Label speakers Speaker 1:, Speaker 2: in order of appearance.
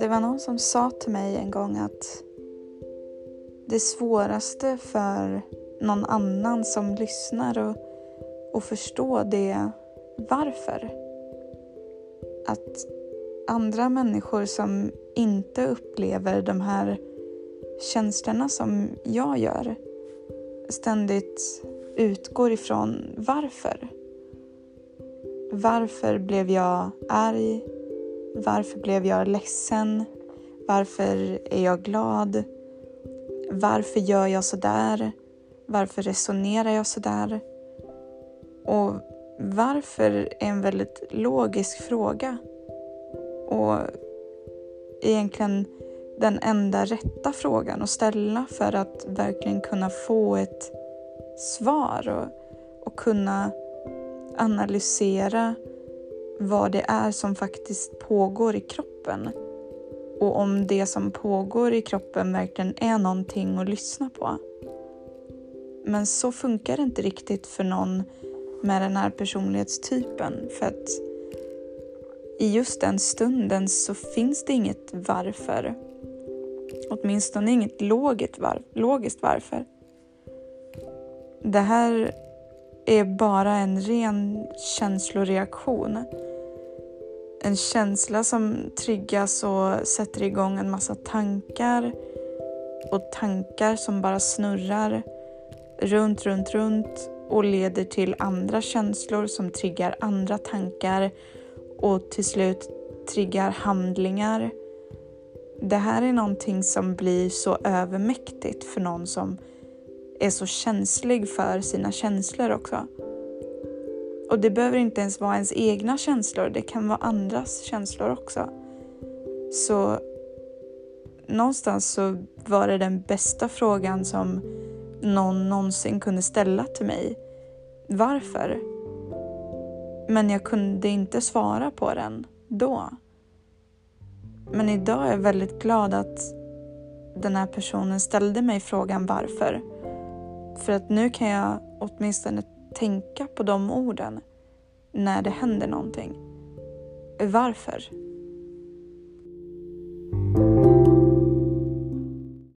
Speaker 1: Det var någon som sa till mig en gång att det svåraste för någon annan som lyssnar och, och förstå det varför. Att andra människor som inte upplever de här känslorna som jag gör ständigt utgår ifrån varför. Varför blev jag arg? Varför blev jag ledsen? Varför är jag glad? Varför gör jag så där? Varför resonerar jag så där? Och varför är en väldigt logisk fråga. Och egentligen den enda rätta frågan att ställa för att verkligen kunna få ett svar och, och kunna analysera vad det är som faktiskt pågår i kroppen och om det som pågår i kroppen verkligen är någonting att lyssna på. Men så funkar det inte riktigt för någon med den här personlighetstypen för att i just den stunden så finns det inget varför. Åtminstone inget logiskt, var logiskt varför. Det här är bara en ren känsloreaktion. En känsla som triggas och sätter igång en massa tankar och tankar som bara snurrar runt, runt, runt och leder till andra känslor som triggar andra tankar och till slut triggar handlingar. Det här är någonting som blir så övermäktigt för någon som är så känslig för sina känslor också. Och det behöver inte ens vara ens egna känslor, det kan vara andras känslor också. Så någonstans så var det den bästa frågan som någon någonsin kunde ställa till mig. Varför? Men jag kunde inte svara på den då. Men idag är jag väldigt glad att den här personen ställde mig frågan varför. För att nu kan jag åtminstone tänka på de orden när det händer någonting. Varför?